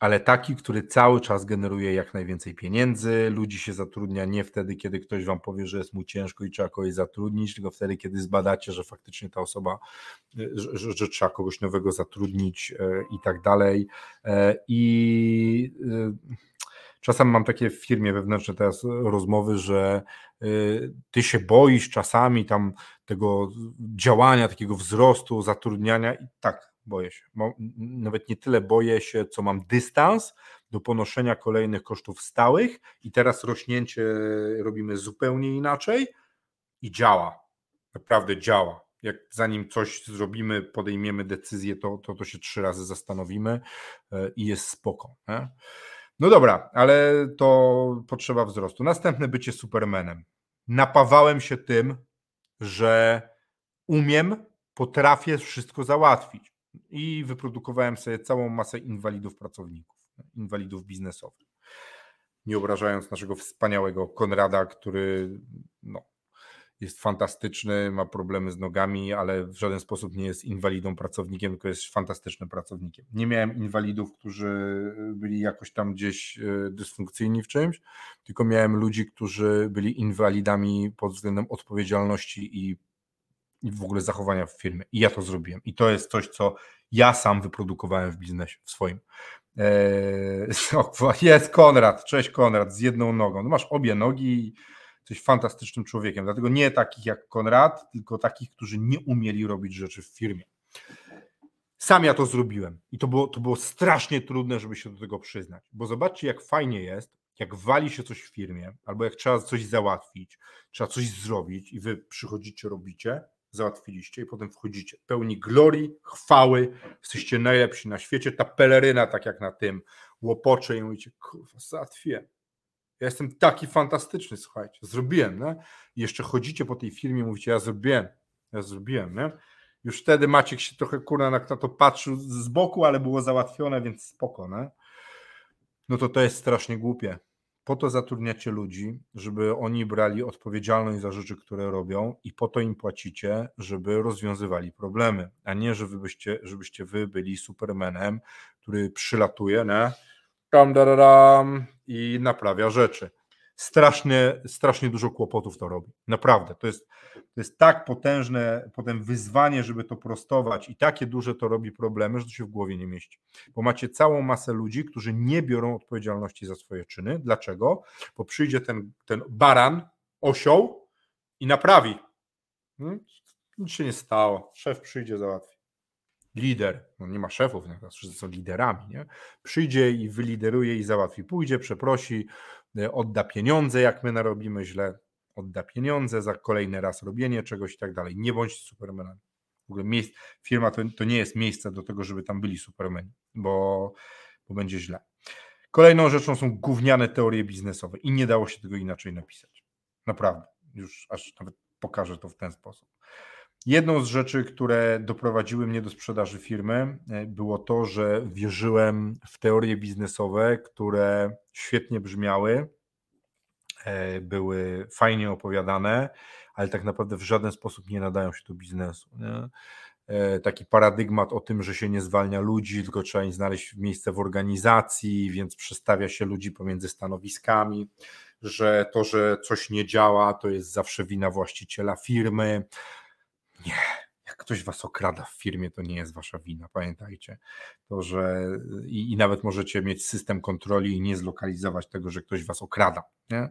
ale taki, który cały czas generuje jak najwięcej pieniędzy. Ludzi się zatrudnia nie wtedy, kiedy ktoś wam powie, że jest mu ciężko i trzeba kogoś zatrudnić, tylko wtedy, kiedy zbadacie, że faktycznie ta osoba, że, że, trzeba kogoś nowego zatrudnić e, i tak dalej. E, I e, czasem mam takie w firmie wewnętrzne teraz rozmowy, że ty się boisz czasami tam tego działania, takiego wzrostu, zatrudniania i tak, boję się. Nawet nie tyle boję się, co mam dystans do ponoszenia kolejnych kosztów stałych i teraz rośnięcie robimy zupełnie inaczej i działa. Naprawdę działa. Jak zanim coś zrobimy, podejmiemy decyzję, to, to, to się trzy razy zastanowimy e, i jest spoko. Nie? No dobra, ale to potrzeba wzrostu. Następne bycie supermenem. Napawałem się tym, że umiem, potrafię wszystko załatwić i wyprodukowałem sobie całą masę inwalidów pracowników, inwalidów biznesowych. Nie obrażając naszego wspaniałego Konrada, który no, jest fantastyczny, ma problemy z nogami, ale w żaden sposób nie jest inwalidą pracownikiem, tylko jest fantastycznym pracownikiem. Nie miałem inwalidów, którzy byli jakoś tam gdzieś e, dysfunkcyjni w czymś, tylko miałem ludzi, którzy byli inwalidami pod względem odpowiedzialności i w ogóle zachowania w firmie. I ja to zrobiłem. I to jest coś, co ja sam wyprodukowałem w biznesie, w swoim. Eee, jest Konrad, cześć Konrad, z jedną nogą. No masz obie nogi jesteś fantastycznym człowiekiem. Dlatego nie takich jak Konrad, tylko takich, którzy nie umieli robić rzeczy w firmie. Sam ja to zrobiłem i to było, to było strasznie trudne, żeby się do tego przyznać, bo zobaczcie, jak fajnie jest, jak wali się coś w firmie, albo jak trzeba coś załatwić, trzeba coś zrobić i wy przychodzicie, robicie, załatwiliście i potem wchodzicie pełni glorii, chwały, jesteście najlepsi na świecie, ta peleryna tak jak na tym łopocze i mówicie, kurwa, załatwiłem. Ja jestem taki fantastyczny, słuchajcie, zrobiłem, nie? I jeszcze chodzicie po tej firmie, mówicie, ja zrobiłem, ja zrobiłem, nie? Już wtedy Maciek się trochę kurna na to patrzył z boku, ale było załatwione, więc spoko, nie? No to to jest strasznie głupie. Po to zatrudniacie ludzi, żeby oni brali odpowiedzialność za rzeczy, które robią, i po to im płacicie, żeby rozwiązywali problemy, a nie żebyście, żebyście wy byli supermenem, który przylatuje, ne? Tam, da, da, dam, i naprawia rzeczy strasznie, strasznie dużo kłopotów to robi. Naprawdę. To jest, to jest tak potężne potem wyzwanie, żeby to prostować i takie duże to robi problemy, że to się w głowie nie mieści. Bo macie całą masę ludzi, którzy nie biorą odpowiedzialności za swoje czyny. Dlaczego? Bo przyjdzie ten, ten baran, osioł i naprawi. Hmm? Nic się nie stało. Szef przyjdzie, załatwi. Lider, no nie ma szefów, wszyscy są liderami, nie? Przyjdzie i wylideruje i załatwi. Pójdzie, przeprosi, Y, odda pieniądze, jak my narobimy źle, odda pieniądze za kolejny raz robienie czegoś i tak dalej. Nie bądź supermenem. W ogóle miejsc, firma to, to nie jest miejsce do tego, żeby tam byli supermeni, bo, bo będzie źle. Kolejną rzeczą są gówniane teorie biznesowe i nie dało się tego inaczej napisać. Naprawdę. Już aż nawet pokażę to w ten sposób. Jedną z rzeczy, które doprowadziły mnie do sprzedaży firmy, e, było to, że wierzyłem w teorie biznesowe, które świetnie brzmiały, e, były fajnie opowiadane, ale tak naprawdę w żaden sposób nie nadają się do biznesu. Nie? E, taki paradygmat o tym, że się nie zwalnia ludzi, tylko trzeba im znaleźć miejsce w organizacji, więc przestawia się ludzi pomiędzy stanowiskami, że to, że coś nie działa, to jest zawsze wina właściciela firmy nie, jak ktoś was okrada w firmie, to nie jest wasza wina, pamiętajcie. To, że i, i nawet możecie mieć system kontroli i nie zlokalizować tego, że ktoś was okrada. Nie?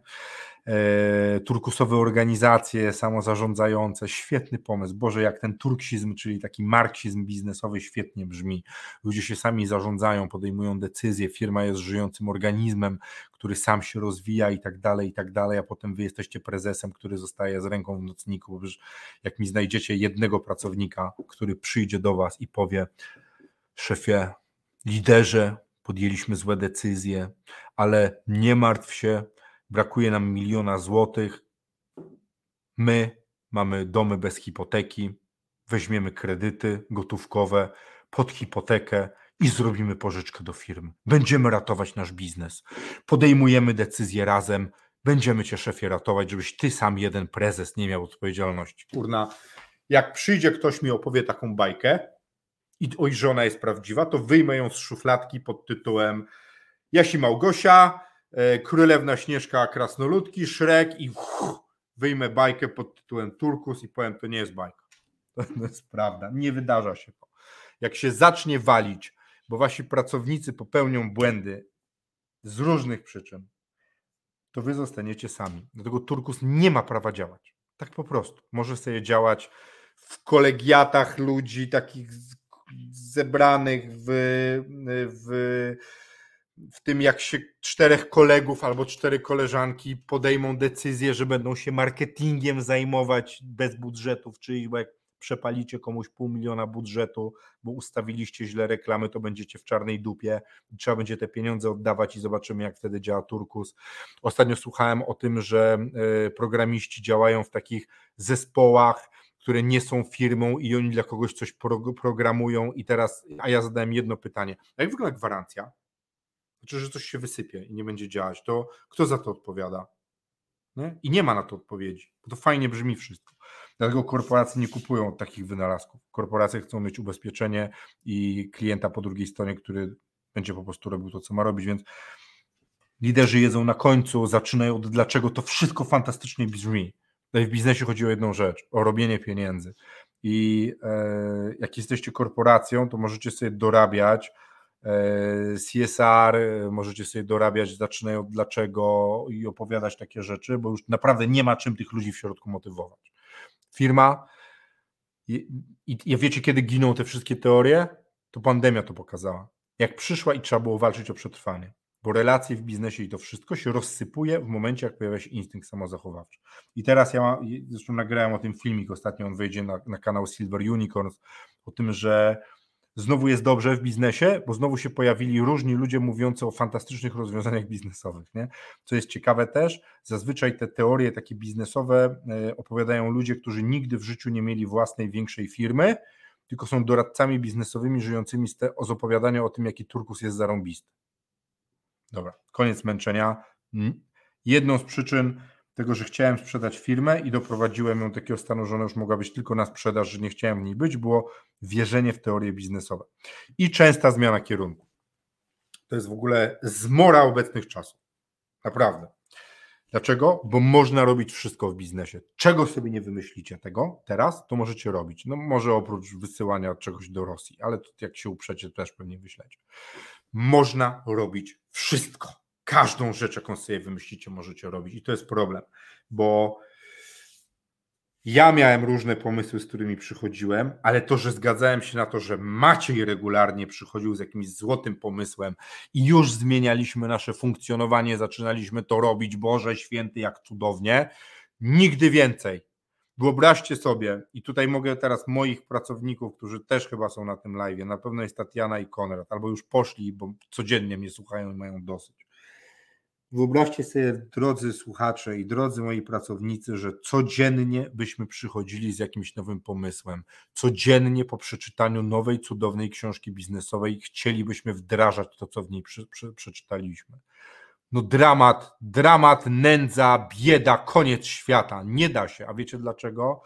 E, turkusowe organizacje samozarządzające, świetny pomysł. Boże, jak ten turksizm, czyli taki marksizm biznesowy świetnie brzmi. Ludzie się sami zarządzają, podejmują decyzje, firma jest żyjącym organizmem, który sam się rozwija i tak dalej, i tak dalej, a potem wy jesteście prezesem, który zostaje z ręką w nocniku, jak mi znajdziecie jednego pracownika, który przyjdzie do was i powie szefie, liderze, podjęliśmy złe decyzje, ale nie martw się, brakuje nam miliona złotych. My mamy domy bez hipoteki, weźmiemy kredyty gotówkowe pod hipotekę i zrobimy pożyczkę do firmy. Będziemy ratować nasz biznes. Podejmujemy decyzje razem. Będziemy cię, szefie, ratować, żebyś ty sam jeden prezes nie miał odpowiedzialności. Kurna, jak przyjdzie ktoś mi opowie taką bajkę i oj, że ona jest prawdziwa, to wyjmę ją z szufladki pod tytułem Jasi Małgosia, E, Królewna Śnieżka Krasnoludki, Szrek i uff, wyjmę bajkę pod tytułem Turkus i powiem, to nie jest bajka. To jest prawda, nie wydarza się to. Jak się zacznie walić, bo wasi pracownicy popełnią błędy z różnych przyczyn, to wy zostaniecie sami. Dlatego Turkus nie ma prawa działać. Tak po prostu. Może sobie działać w kolegiatach ludzi takich zebranych w, w w tym, jak się czterech kolegów albo cztery koleżanki podejmą decyzję, że będą się marketingiem zajmować bez budżetów, czyli jak przepalicie komuś pół miliona budżetu, bo ustawiliście źle reklamy, to będziecie w czarnej dupie i trzeba będzie te pieniądze oddawać i zobaczymy, jak wtedy działa Turkus. Ostatnio słuchałem o tym, że e, programiści działają w takich zespołach, które nie są firmą i oni dla kogoś coś programują i teraz, a ja zadałem jedno pytanie, jak wygląda gwarancja? znaczy, że coś się wysypie i nie będzie działać, to kto za to odpowiada? Nie? I nie ma na to odpowiedzi, bo to fajnie brzmi wszystko. Dlatego korporacje nie kupują takich wynalazków. Korporacje chcą mieć ubezpieczenie i klienta po drugiej stronie, który będzie po prostu robił to, co ma robić, więc liderzy jedzą na końcu, zaczynają od dlaczego to wszystko fantastycznie brzmi. W biznesie chodzi o jedną rzecz, o robienie pieniędzy. I e, jak jesteście korporacją, to możecie sobie dorabiać E, CSR, możecie sobie dorabiać, zaczynają od dlaczego i opowiadać takie rzeczy, bo już naprawdę nie ma czym tych ludzi w środku motywować. Firma, i, i wiecie, kiedy giną te wszystkie teorie? To pandemia to pokazała. Jak przyszła i trzeba było walczyć o przetrwanie, bo relacje w biznesie i to wszystko się rozsypuje w momencie, jak pojawia się instynkt samozachowawczy. I teraz ja mam, zresztą nagrałem o tym filmik, ostatnio on wejdzie na, na kanał Silver Unicorns, o tym, że znowu jest dobrze w biznesie, bo znowu się pojawili różni ludzie mówiący o fantastycznych rozwiązaniach biznesowych. Nie? Co jest ciekawe też, zazwyczaj te teorie takie biznesowe e, opowiadają ludzie, którzy nigdy w życiu nie mieli własnej większej firmy, tylko są doradcami biznesowymi żyjącymi z, te, z opowiadania o tym, jaki turkus jest zarąbisty. Dobra, koniec męczenia. Jedną z przyczyn tego, że chciałem sprzedać firmę i doprowadziłem ją do takiego stanu, że ona już mogła być tylko na sprzedaż, że nie chciałem w niej być, było wierzenie w teorie biznesowe i częsta zmiana kierunku. To jest w ogóle zmora obecnych czasów. Naprawdę. Dlaczego? Bo można robić wszystko w biznesie. Czego sobie nie wymyślicie tego teraz, to możecie robić. No może oprócz wysyłania czegoś do Rosji, ale jak się uprzecie, też pewnie wyślecie. Można robić wszystko każdą rzecz, jaką sobie wymyślicie, możecie robić. I to jest problem, bo ja miałem różne pomysły, z którymi przychodziłem, ale to, że zgadzałem się na to, że Maciej regularnie przychodził z jakimś złotym pomysłem i już zmienialiśmy nasze funkcjonowanie, zaczynaliśmy to robić, Boże Święty, jak cudownie, nigdy więcej. Wyobraźcie sobie, i tutaj mogę teraz moich pracowników, którzy też chyba są na tym live, na pewno jest Tatiana i Konrad, albo już poszli, bo codziennie mnie słuchają i mają dosyć. Wyobraźcie sobie, drodzy słuchacze i drodzy moi pracownicy, że codziennie byśmy przychodzili z jakimś nowym pomysłem. Codziennie po przeczytaniu nowej, cudownej książki biznesowej chcielibyśmy wdrażać to, co w niej przeczytaliśmy. No dramat, dramat, nędza, bieda, koniec świata. Nie da się. A wiecie dlaczego?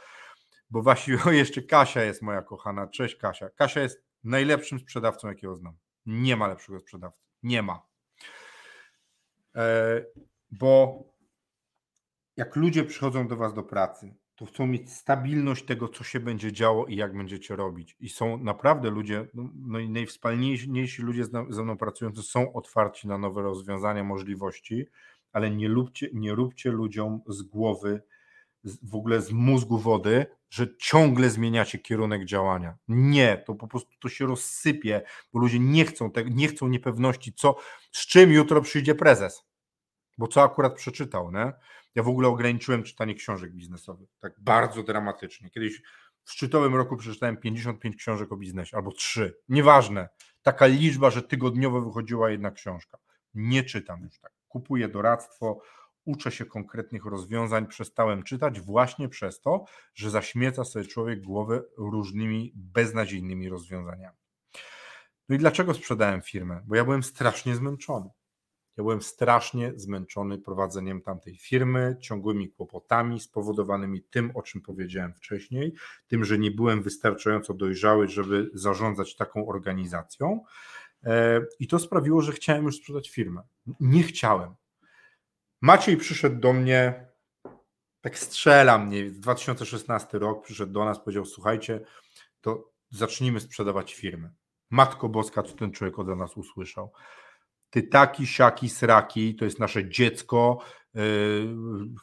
Bo właśnie jeszcze Kasia jest moja kochana. Cześć Kasia. Kasia jest najlepszym sprzedawcą, jakiego znam. Nie ma lepszego sprzedawcy. Nie ma. E, bo jak ludzie przychodzą do Was do pracy to chcą mieć stabilność tego, co się będzie działo i jak będziecie robić. I są naprawdę ludzie, no, no i najwspanialsi ludzie ze mną pracujący są otwarci na nowe rozwiązania, możliwości, ale nie róbcie, nie róbcie ludziom z głowy, w ogóle z mózgu wody, że ciągle zmieniacie kierunek działania. Nie, to po prostu to się rozsypie, bo ludzie nie chcą tego, nie chcą niepewności, co, z czym jutro przyjdzie prezes, bo co akurat przeczytał, nie? Ja w ogóle ograniczyłem czytanie książek biznesowych, tak bardzo dramatycznie. Kiedyś w szczytowym roku przeczytałem 55 książek o biznesie, albo 3, nieważne. Taka liczba, że tygodniowo wychodziła jedna książka. Nie czytam już tak. Kupuję doradztwo, uczę się konkretnych rozwiązań, przestałem czytać właśnie przez to, że zaśmieca sobie człowiek głowę różnymi beznadziejnymi rozwiązaniami. No i dlaczego sprzedałem firmę? Bo ja byłem strasznie zmęczony. Ja byłem strasznie zmęczony prowadzeniem tamtej firmy, ciągłymi kłopotami spowodowanymi tym, o czym powiedziałem wcześniej, tym, że nie byłem wystarczająco dojrzały, żeby zarządzać taką organizacją. E, I to sprawiło, że chciałem już sprzedać firmę. Nie chciałem. Maciej przyszedł do mnie, tak strzela mnie, 2016 rok, przyszedł do nas, powiedział: Słuchajcie, to zacznijmy sprzedawać firmy. Matko Boska, co ten człowiek od nas usłyszał ty taki, siaki, sraki, to jest nasze dziecko, yy,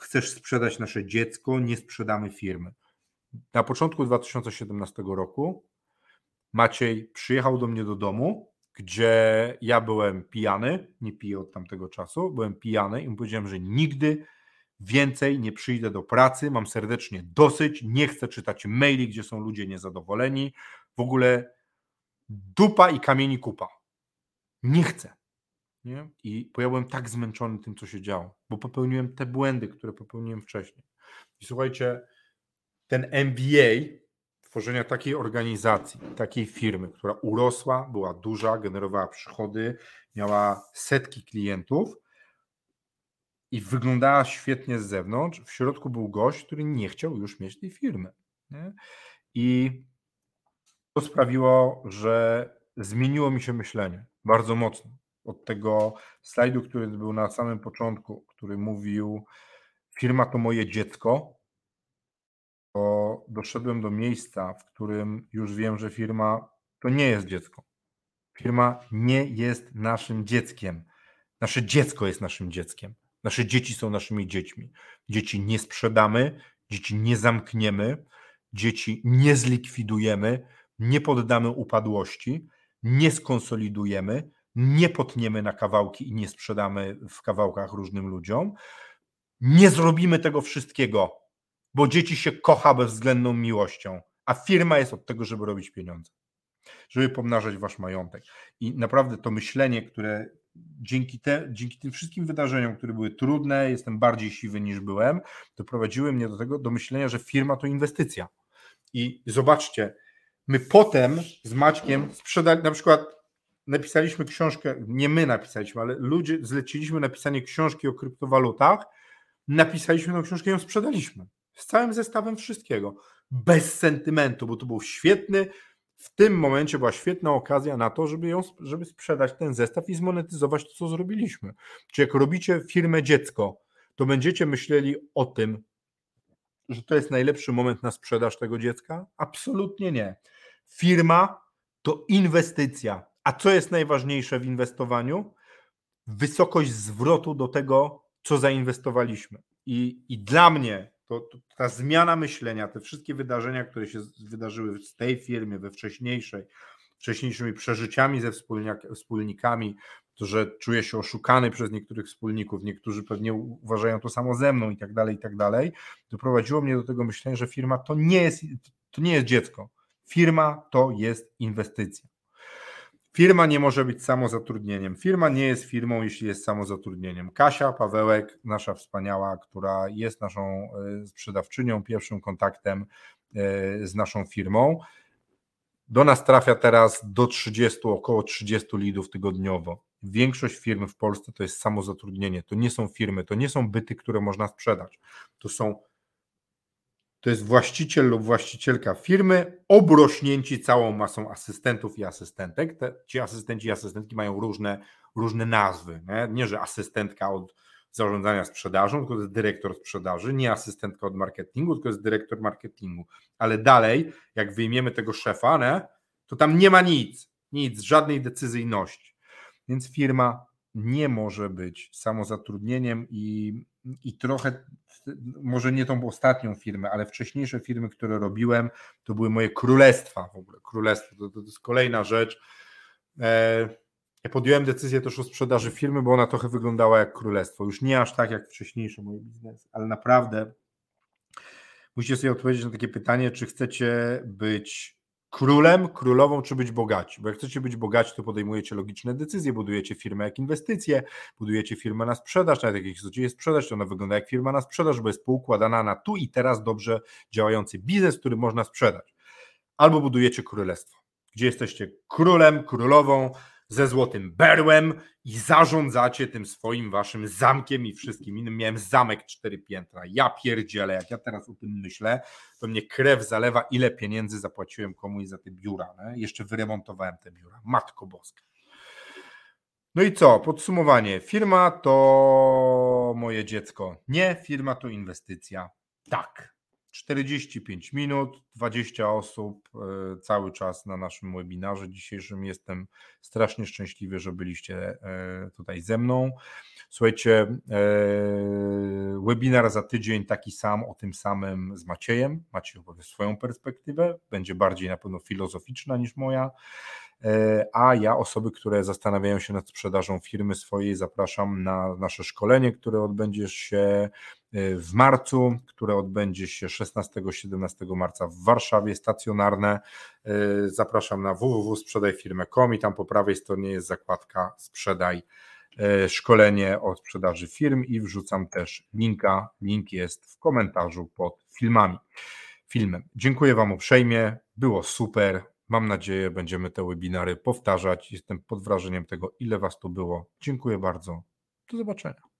chcesz sprzedać nasze dziecko, nie sprzedamy firmy. Na początku 2017 roku Maciej przyjechał do mnie do domu, gdzie ja byłem pijany, nie piję od tamtego czasu, byłem pijany i mu powiedziałem, że nigdy więcej nie przyjdę do pracy, mam serdecznie dosyć, nie chcę czytać maili, gdzie są ludzie niezadowoleni, w ogóle dupa i kamieni kupa. Nie chcę. Nie? I bo ja byłem tak zmęczony tym, co się działo, bo popełniłem te błędy, które popełniłem wcześniej. I słuchajcie, ten MBA tworzenia takiej organizacji, takiej firmy, która urosła, była duża, generowała przychody, miała setki klientów i wyglądała świetnie z zewnątrz. W środku był gość, który nie chciał już mieć tej firmy. Nie? I to sprawiło, że zmieniło mi się myślenie bardzo mocno od tego slajdu, który był na samym początku, który mówił: Firma to moje dziecko, to doszedłem do miejsca, w którym już wiem, że firma to nie jest dziecko. Firma nie jest naszym dzieckiem. Nasze dziecko jest naszym dzieckiem. Nasze dzieci są naszymi dziećmi. Dzieci nie sprzedamy, dzieci nie zamkniemy, dzieci nie zlikwidujemy, nie poddamy upadłości, nie skonsolidujemy, nie potniemy na kawałki i nie sprzedamy w kawałkach różnym ludziom. Nie zrobimy tego wszystkiego, bo dzieci się kocha bezwzględną miłością, a firma jest od tego, żeby robić pieniądze, żeby pomnażać wasz majątek. I naprawdę to myślenie, które dzięki, te, dzięki tym wszystkim wydarzeniom, które były trudne, jestem bardziej siwy niż byłem, doprowadziły mnie do tego, do myślenia, że firma to inwestycja. I zobaczcie, my potem z Maćkiem sprzedali, na przykład napisaliśmy książkę, nie my napisaliśmy, ale ludzie, zleciliśmy napisanie książki o kryptowalutach, napisaliśmy tę książkę i ją sprzedaliśmy. Z całym zestawem wszystkiego. Bez sentymentu, bo to był świetny, w tym momencie była świetna okazja na to, żeby, ją, żeby sprzedać ten zestaw i zmonetyzować to, co zrobiliśmy. Czy jak robicie firmę dziecko, to będziecie myśleli o tym, że to jest najlepszy moment na sprzedaż tego dziecka? Absolutnie nie. Firma to inwestycja. A co jest najważniejsze w inwestowaniu? Wysokość zwrotu do tego, co zainwestowaliśmy. I, i dla mnie to, to, ta zmiana myślenia, te wszystkie wydarzenia, które się wydarzyły w tej firmie, we wcześniejszej, wcześniejszymi przeżyciami ze wspólnikami, to, że czuję się oszukany przez niektórych wspólników, niektórzy pewnie uważają to samo ze mną i tak dalej, i tak dalej, doprowadziło mnie do tego myślenia, że firma to nie jest, to nie jest dziecko. Firma to jest inwestycja. Firma nie może być samozatrudnieniem. Firma nie jest firmą, jeśli jest samozatrudnieniem. Kasia Pawełek, nasza wspaniała, która jest naszą e, sprzedawczynią, pierwszym kontaktem e, z naszą firmą. Do nas trafia teraz do 30, około 30 lidów tygodniowo. Większość firm w Polsce to jest samozatrudnienie. To nie są firmy, to nie są byty, które można sprzedać. To są to jest właściciel lub właścicielka firmy, obrośnięci całą masą asystentów i asystentek. Te, ci asystenci i asystentki mają różne, różne nazwy. Nie? nie, że asystentka od zarządzania sprzedażą, tylko to jest dyrektor sprzedaży, nie asystentka od marketingu, tylko jest dyrektor marketingu. Ale dalej, jak wyjmiemy tego szefa, ne, to tam nie ma nic, nic, żadnej decyzyjności. Więc firma nie może być samozatrudnieniem i, i trochę, może nie tą ostatnią firmę, ale wcześniejsze firmy, które robiłem, to były moje królestwa w ogóle. Królestwo to, to, jest kolejna rzecz. E, ja podjąłem decyzję też o sprzedaży firmy, bo ona trochę wyglądała jak królestwo. Już nie aż tak jak wcześniejsze moje biznesy, ale naprawdę musicie sobie odpowiedzieć na takie pytanie, czy chcecie być królem, królową, czy być bogaci. Bo jak chcecie być bogaci, to podejmujecie logiczne decyzje, budujecie firmę jak inwestycje, budujecie firmę na sprzedaż, nawet jak chcecie je sprzedać, to ona wygląda jak firma na sprzedaż, bo jest poukładana na tu i teraz dobrze działający biznes, który można sprzedać. Albo budujecie królestwo, gdzie jesteście królem, królową, ze złotym berłem i zarządzacie tym swoim waszym zamkiem i wszystkim innym. Miałem zamek cztery piętra. Ja pierdzielę, jak ja teraz o tym myślę, to mnie krew zalewa, ile pieniędzy zapłaciłem komuś za te biura. Jeszcze wyremontowałem te biura. Matko boska. No i co? Podsumowanie. Firma to moje dziecko. Nie, firma to inwestycja. Tak. 45 minut, 20 osób e, cały czas na naszym webinarze dzisiejszym. Jestem strasznie szczęśliwy, że byliście e, tutaj ze mną. Słuchajcie, e, webinar za tydzień taki sam o tym samym z Maciejem. Maciej opowie swoją perspektywę, będzie bardziej na pewno filozoficzna niż moja. A ja osoby, które zastanawiają się nad sprzedażą firmy swojej, zapraszam na nasze szkolenie, które odbędzie się w marcu, które odbędzie się 16-17 marca w Warszawie, stacjonarne. Zapraszam na www.sprzedajfirmę.com i tam po prawej stronie jest zakładka sprzedaj e, szkolenie o sprzedaży firm i wrzucam też linka. Link jest w komentarzu pod filmami. Filmem. Dziękuję Wam uprzejmie, było super. Mam nadzieję, będziemy te webinary powtarzać. Jestem pod wrażeniem tego, ile Was tu było. Dziękuję bardzo. Do zobaczenia.